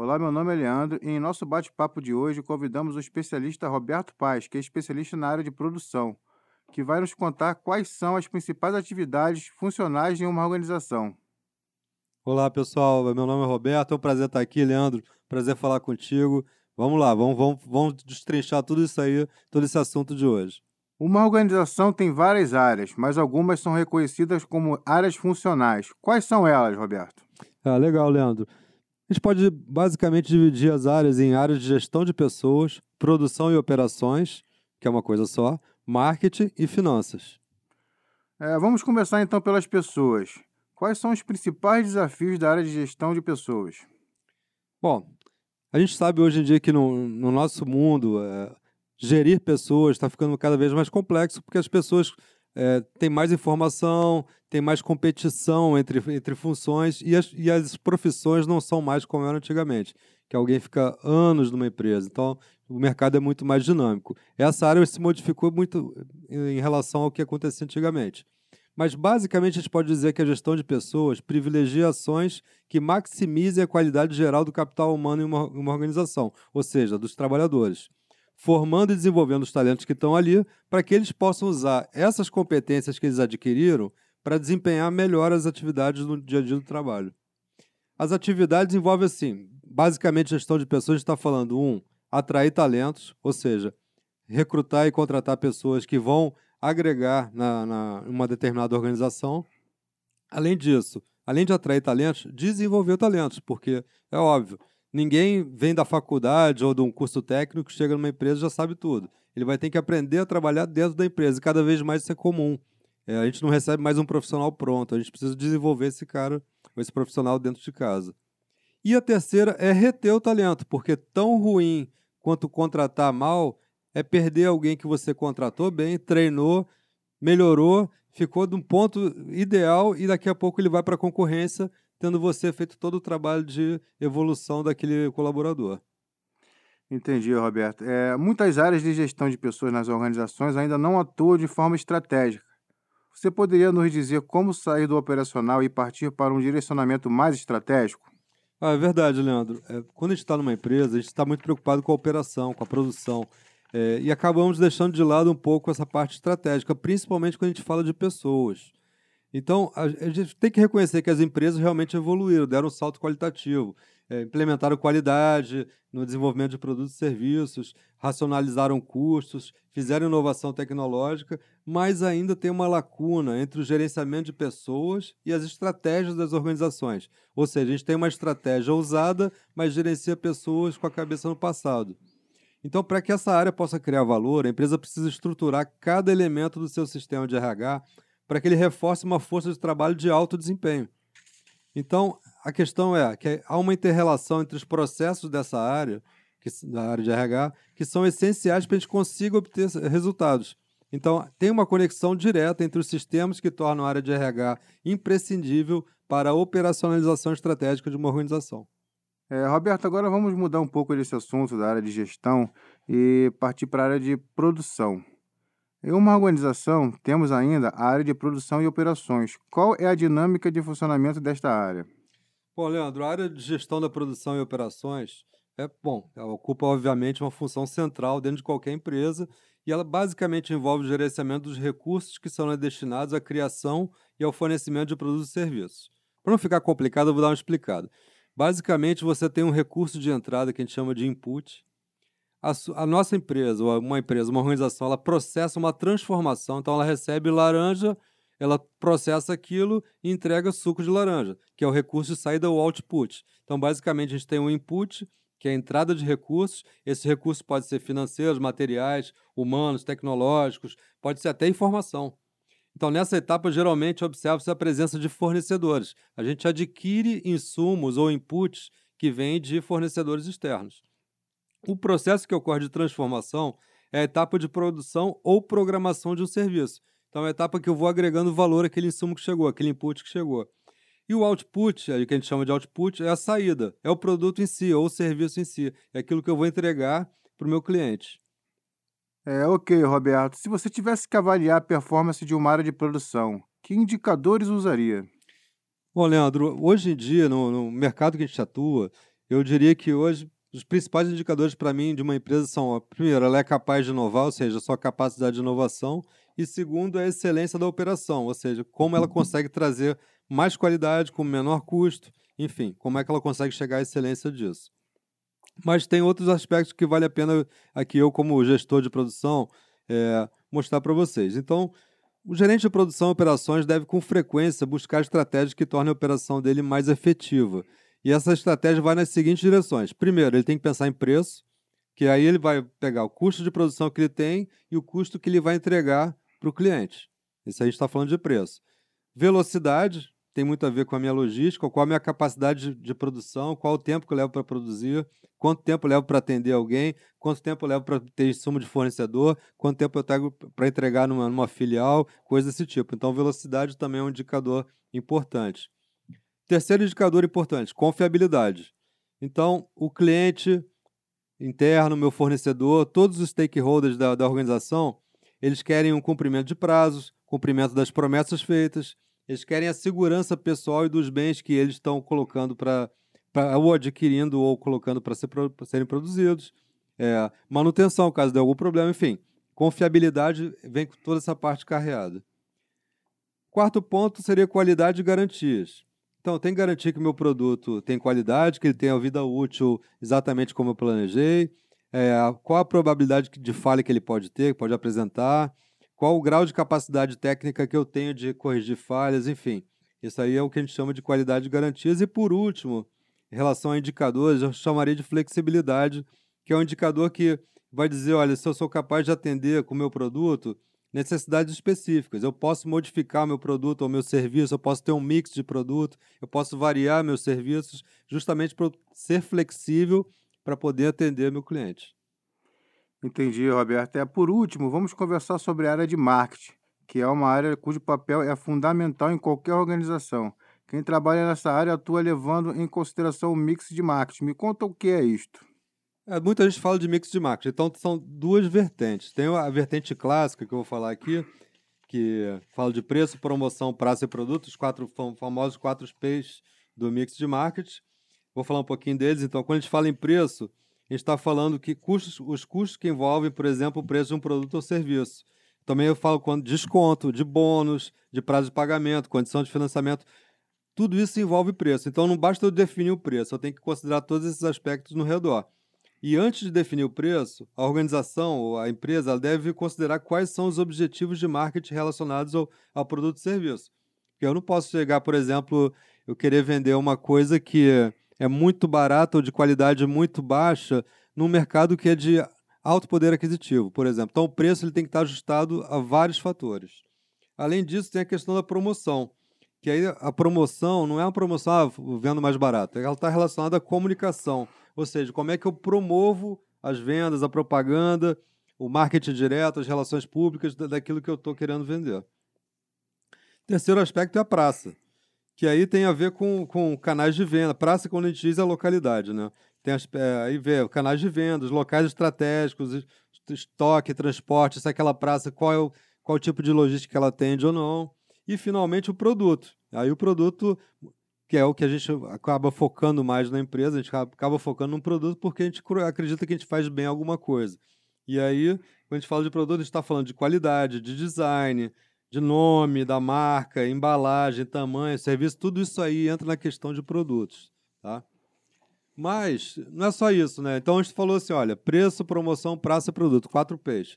Olá, meu nome é Leandro e em nosso bate-papo de hoje convidamos o especialista Roberto Paz, que é especialista na área de produção, que vai nos contar quais são as principais atividades funcionais em uma organização. Olá, pessoal. Meu nome é Roberto. É um prazer estar aqui, Leandro. Prazer falar contigo. Vamos lá, vamos, vamos, vamos destrinchar tudo isso aí, todo esse assunto de hoje. Uma organização tem várias áreas, mas algumas são reconhecidas como áreas funcionais. Quais são elas, Roberto? Ah, legal, Leandro. A gente pode basicamente dividir as áreas em áreas de gestão de pessoas, produção e operações, que é uma coisa só, marketing e finanças. É, vamos começar então pelas pessoas. Quais são os principais desafios da área de gestão de pessoas? Bom, a gente sabe hoje em dia que no, no nosso mundo, é, gerir pessoas está ficando cada vez mais complexo, porque as pessoas é, têm mais informação, tem mais competição entre, entre funções e as, e as profissões não são mais como eram antigamente, que alguém fica anos numa empresa. Então, o mercado é muito mais dinâmico. Essa área se modificou muito em relação ao que acontecia antigamente. Mas, basicamente, a gente pode dizer que a gestão de pessoas privilegia ações que maximizem a qualidade geral do capital humano em uma, uma organização, ou seja, dos trabalhadores, formando e desenvolvendo os talentos que estão ali para que eles possam usar essas competências que eles adquiriram para desempenhar melhor as atividades no dia a dia do trabalho. As atividades envolvem, assim, basicamente, gestão de pessoas, está falando, um, atrair talentos, ou seja, recrutar e contratar pessoas que vão agregar na, na uma determinada organização. Além disso, além de atrair talentos, desenvolver talentos, porque é óbvio, ninguém vem da faculdade ou de um curso técnico, chega numa empresa e já sabe tudo. Ele vai ter que aprender a trabalhar dentro da empresa, e cada vez mais isso é comum. É, a gente não recebe mais um profissional pronto, a gente precisa desenvolver esse cara, esse profissional dentro de casa. E a terceira é reter o talento, porque tão ruim quanto contratar mal é perder alguém que você contratou bem, treinou, melhorou, ficou de um ponto ideal e daqui a pouco ele vai para a concorrência, tendo você feito todo o trabalho de evolução daquele colaborador. Entendi, Roberto. É, muitas áreas de gestão de pessoas nas organizações ainda não atuam de forma estratégica. Você poderia nos dizer como sair do operacional e partir para um direcionamento mais estratégico? Ah, é verdade, Leandro. É, quando a gente está numa empresa, a gente está muito preocupado com a operação, com a produção. É, e acabamos deixando de lado um pouco essa parte estratégica, principalmente quando a gente fala de pessoas. Então, a, gente tem que reconhecer que as empresas realmente evoluíram, deram um salto qualitativo, é, implementaram qualidade no desenvolvimento de produtos e serviços, racionalizaram custos, fizeram inovação tecnológica, mas ainda tem uma lacuna entre o gerenciamento de pessoas e as estratégias das organizações. Ou seja, a gente tem uma estratégia ousada, mas gerencia pessoas com a cabeça no passado. Então, para que essa área possa criar valor, a empresa precisa estruturar cada elemento do seu sistema de RH para que ele reforce uma força de trabalho de alto desempenho. Então, a questão é que há uma interrelação entre os processos dessa área, que, da área de RH, que são essenciais para a gente consiga obter resultados. Então, tem uma conexão direta entre os sistemas que tornam a área de RH imprescindível para a operacionalização estratégica de uma organização. É, Roberto, agora vamos mudar um pouco desse assunto da área de gestão e partir para a área de produção. Em uma organização, temos ainda a área de produção e operações. Qual é a dinâmica de funcionamento desta área? Bom, Leandro, a área de gestão da produção e operações é bom, ela ocupa obviamente uma função central dentro de qualquer empresa e ela basicamente envolve o gerenciamento dos recursos que são destinados à criação e ao fornecimento de produtos e serviços. Para não ficar complicado, eu vou dar uma explicada. Basicamente, você tem um recurso de entrada que a gente chama de input. A, a, nossa empresa, ou uma empresa, uma organização, ela processa uma transformação. Então, ela recebe laranja, ela processa aquilo e entrega suco de laranja, que é o recurso de saída, o output. Então, basicamente, a gente tem um input, que é a entrada de recursos. Esse recurso pode ser financeiros, materiais, humanos, tecnológicos, pode ser até informação. Então, nessa etapa, geralmente observa-se a presença de fornecedores. A gente adquire insumos ou inputs que vêm de fornecedores externos. O processo que ocorre de transformação é a etapa de produção ou programação de um serviço. Então, é a etapa que eu vou agregando valor àquele insumo que chegou, aquele input que chegou. E o output, que a gente chama de output, é a saída, é o produto em si, ou o serviço em si. É aquilo que eu vou entregar para o meu cliente. É, ok, Roberto. Se você tivesse que avaliar a performance de uma área de produção, que indicadores usaria? Bom, Leandro, hoje em dia, no, no mercado que a gente atua, eu diria que hoje os principais indicadores para mim de uma empresa são, primeiro, ela é capaz de inovar, ou seja, sua capacidade de inovação, e segundo, a excelência da operação, ou seja, como ela consegue trazer mais qualidade com menor custo, enfim, como é que ela consegue chegar à excelência disso. Mas tem outros aspectos que vale a pena aqui eu, como gestor de produção, é, mostrar para vocês. Então, o gerente de produção e operações deve com frequência buscar estratégias que tornem a operação dele mais efetiva. E essa estratégia vai nas seguintes direções. Primeiro, ele tem que pensar em preço, que aí ele vai pegar o custo de produção que ele tem e o custo que ele vai entregar para o cliente. Isso aí a gente está falando de preço. Velocidade tem muito a ver com a minha logística, qual a minha capacidade de, de produção, qual o tempo que eu levo para produzir, quanto tempo eu levo para atender alguém, quanto tempo eu levo para ter insumo de fornecedor, quanto tempo eu trago para entregar numa, numa filial, coisa desse tipo. Então, velocidade também é um indicador importante. Terceiro indicador importante, confiabilidade. Então, o cliente interno, meu fornecedor, todos os stakeholders da, da organização, eles querem um cumprimento de prazos, cumprimento das promessas feitas, eles querem a segurança pessoal e dos bens que eles estão colocando para ou adquirindo ou colocando para ser, serem produzidos. É, manutenção, caso de algum problema, enfim. Confiabilidade vem com toda essa parte carreada. Quarto ponto seria qualidade e garantias. Então, tem que garantir que o meu produto tem qualidade, que ele tenha vida útil exatamente como eu planejei, é, qual a probabilidade de falha que ele pode ter, pode apresentar, qual o grau de capacidade técnica que eu tenho de corrigir falhas, enfim. Isso aí é o que a gente chama de qualidade de garantias. E, por último, em relação a indicadores, eu chamaria de flexibilidade, que é um indicador que vai dizer, olha, se eu sou capaz de atender com o meu produto necessidades específicas. Eu posso modificar meu produto ou meu serviço, eu posso ter um mix de produto, eu posso variar meus serviços, justamente para ser flexível para poder atender meu cliente. Entendi, Roberto. É, por último, vamos conversar sobre a área de marketing, que é uma área cujo papel é fundamental em qualquer organização. Quem trabalha nessa área atua levando em consideração o mix de marketing. Me conta o que é isto. É, muita gente fala de mix de marketing, então são duas vertentes. Tem a vertente clássica que eu vou falar aqui, que fala de preço, promoção, prazo e produto, os quatro famosos quatro P's do mix de marketing. Vou falar um pouquinho deles. Então, quando a gente fala em preço, a gente está falando que custos, os custos que envolvem, por exemplo, o preço de um produto ou serviço. Também eu falo quando desconto, de bônus, de prazo de pagamento, condição de financiamento. Tudo isso envolve preço. Então não basta eu definir o preço, eu tenho que considerar todos esses aspectos no redor. E antes de definir o preço, a organização ou a empresa deve considerar quais são os objetivos de marketing relacionados ao, ao produto e serviço. Eu não posso chegar, por exemplo, eu querer vender uma coisa que é muito barata ou de qualidade muito baixa num mercado que é de alto poder aquisitivo, por exemplo. Então o preço ele tem que estar ajustado a vários fatores. Além disso, tem a questão da promoção que aí a promoção não é uma promoção ah, vendo mais barato, ela está relacionada à comunicação, ou seja, como é que eu promovo as vendas, a propaganda, o marketing direto, as relações públicas daquilo que eu estou querendo vender. Terceiro aspecto é a praça, que aí tem a ver com, com canais de venda. Praça, quando a gente diz, é a localidade, né? Tem as, é, aí vê canais de vendas, locais estratégicos, estoque, transporte, se aquela praça, qual é o, qual tipo de logística ela atende ou não e finalmente o produto. Aí o produto, que é o que a gente acaba focando mais na empresa, a gente acaba focando num produto porque a gente acredita que a gente faz bem alguma coisa. E aí, quando a gente fala de produto, a gente está falando de qualidade, de design, de nome da marca, embalagem, tamanho, serviço, tudo isso aí entra na questão de produtos, tá? Mas não é só isso, né? Então a gente falou assim, olha, preço, promoção, praça e produto, quatro P's.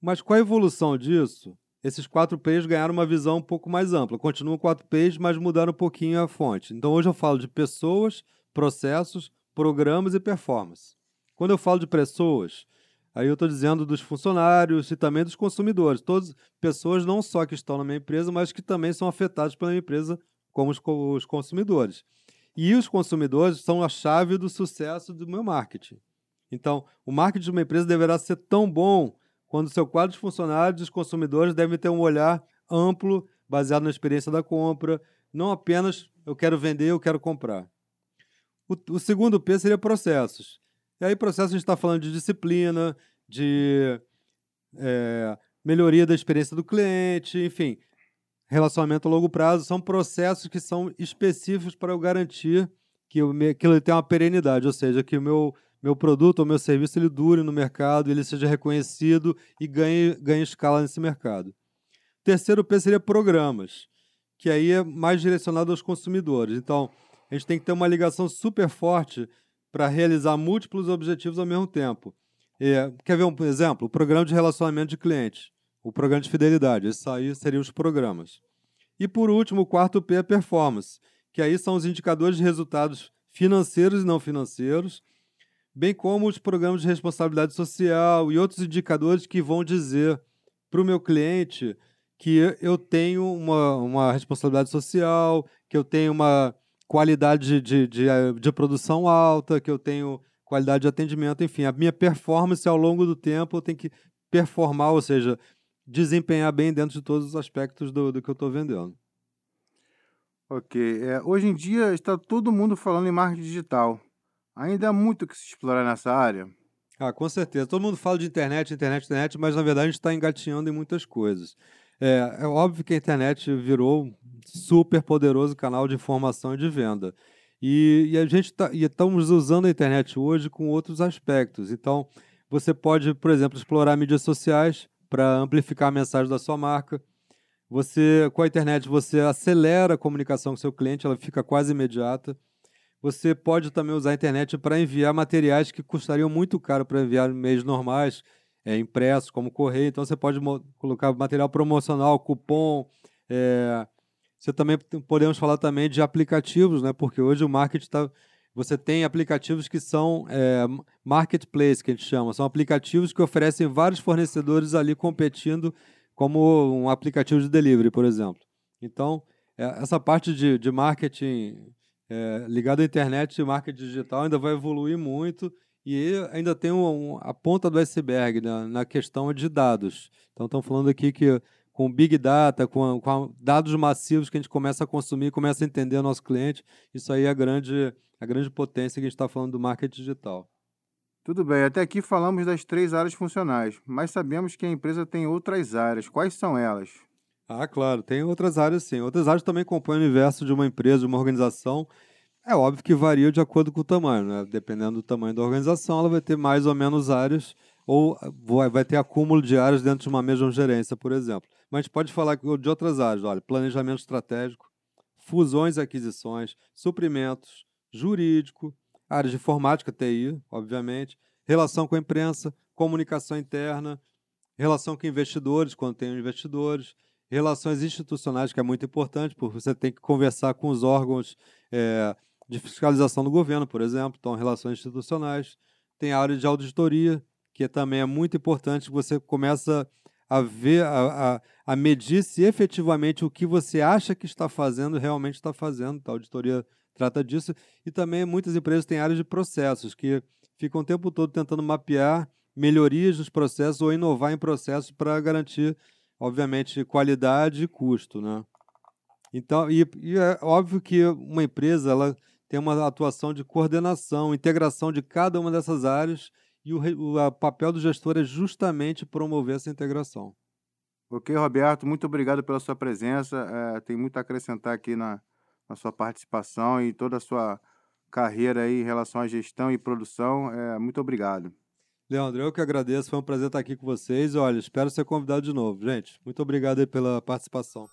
Mas com a evolução disso, esses quatro P's ganharam uma visão um pouco mais ampla. Continuam quatro P's, mas mudaram um pouquinho a fonte. Então hoje eu falo de pessoas, processos, programas e performance. Quando eu falo de pessoas, aí eu estou dizendo dos funcionários e também dos consumidores. Todas pessoas não só que estão na minha empresa, mas que também são afetadas pela minha empresa, como os, os consumidores. E os consumidores são a chave do sucesso do meu marketing. Então, o marketing de uma empresa deverá ser tão bom quando seu quadro de funcionários e os consumidores devem ter um olhar amplo, baseado na experiência da compra, não apenas eu quero vender, eu quero comprar. O, o segundo P seria processos. E aí, processos, a gente está falando de disciplina, de é, melhoria da experiência do cliente, enfim, relacionamento a longo prazo. São processos que são específicos para eu garantir que aquilo tenha uma perenidade, ou seja, que o meu, meu produto ou meu serviço ele dure no mercado, ele seja reconhecido e ganhe, ganhe escala nesse mercado. Terceiro P seria programas, que aí é mais direcionado aos consumidores. Então, a gente tem que ter uma ligação super forte para realizar múltiplos objetivos ao mesmo tempo. É, quer ver um exemplo? O programa de relacionamento de clientes, o programa de fidelidade, esses aí seriam os programas. E por último, o quarto P é performance, que aí são os indicadores de resultados financeiros e não financeiros, bem como os programas de responsabilidade social e outros indicadores que vão dizer para o meu cliente que eu tenho uma, uma responsabilidade social, que eu tenho uma qualidade de, de, de, de produção alta, que eu tenho qualidade de atendimento, enfim, a minha performance ao longo do tempo eu tenho que performar, ou seja, desempenhar bem dentro de todos os aspectos do, do que eu estou vendendo. Ok. É, hoje em dia está todo mundo falando em marketing digital. Ainda há muito que se explorar nessa área? Ah, com certeza. Todo mundo fala de internet, internet, internet, mas na verdade a gente está engatinhando em muitas coisas. É, é óbvio que a internet virou um super poderoso canal de informação e de venda. E, e a gente tá, e estamos usando a internet hoje com outros aspectos. Então, você pode, por exemplo, explorar mídias sociais para amplificar a mensagem da sua marca. Você, com a internet, você acelera a comunicação com seu cliente, ela fica quase imediata. Você pode também usar a internet para enviar materiais que custariam muito caro para enviar em meios normais, é, impressos, como correio. Então, você pode colocar material promocional, cupom, é, você também podemos falar também de aplicativos, né? Porque hoje o marketing está você tem aplicativos que são é, marketplace, que a gente chama. São aplicativos que oferecem vários fornecedores ali competindo, como um aplicativo de delivery, por exemplo. Então, é, essa parte de, de marketing é, ligada à internet e marketing digital ainda vai evoluir muito e ainda tem um, a ponta do iceberg na, na questão de dados. Então, estão falando aqui que com Big Data, com, com, dados massivos que a gente começa a consumir, começa a entender o nosso cliente. Isso aí é a grande, a grande potência que a gente está falando do marketing digital. Tudo bem, até aqui falamos das três áreas funcionais, mas sabemos que a empresa tem outras áreas. Quais são elas? Ah, claro, tem outras áreas sim. Outras áreas também compõem o universo de uma empresa, de uma organização. É óbvio que varia de acordo com o tamanho, né? Dependendo do tamanho da organização, ela vai ter mais ou menos áreas ou vai ter acúmulo de áreas dentro de uma mesma gerência, por exemplo. Mas a gente pode falar de outras áreas, olha, planejamento estratégico, fusões e aquisições, suprimentos, jurídico, área de informática, TI, obviamente, relação com a imprensa, comunicação interna, relação com investidores, quando tem investidores, relações institucionais, que é muito importante, porque você tem que conversar com os órgãos é, de fiscalização do governo, por exemplo, então relações institucionais, tem a área de auditoria, que também é muito importante, você começa a ver, a, a, a, medir se efetivamente o que você acha que está fazendo realmente está fazendo. Então, a auditoria trata disso. E também muitas empresas têm áreas de processos, que ficam o tempo todo tentando mapear melhorias dos processos ou inovar em processos para garantir, obviamente, qualidade e custo. Né? Então, e, e é óbvio que uma empresa ela tem uma atuação de coordenação, integração de cada uma dessas áreas e o, o papel do gestor é justamente promover essa integração. Ok, Roberto, muito obrigado pela sua presença. É, tem muito a acrescentar aqui na, na sua participação e toda a sua carreira aí em relação à gestão e produção. É, muito obrigado. Leandro, eu que agradeço. Foi um prazer estar aqui com vocês. Olha, espero ser convidado de novo. Gente, muito obrigado pela participação.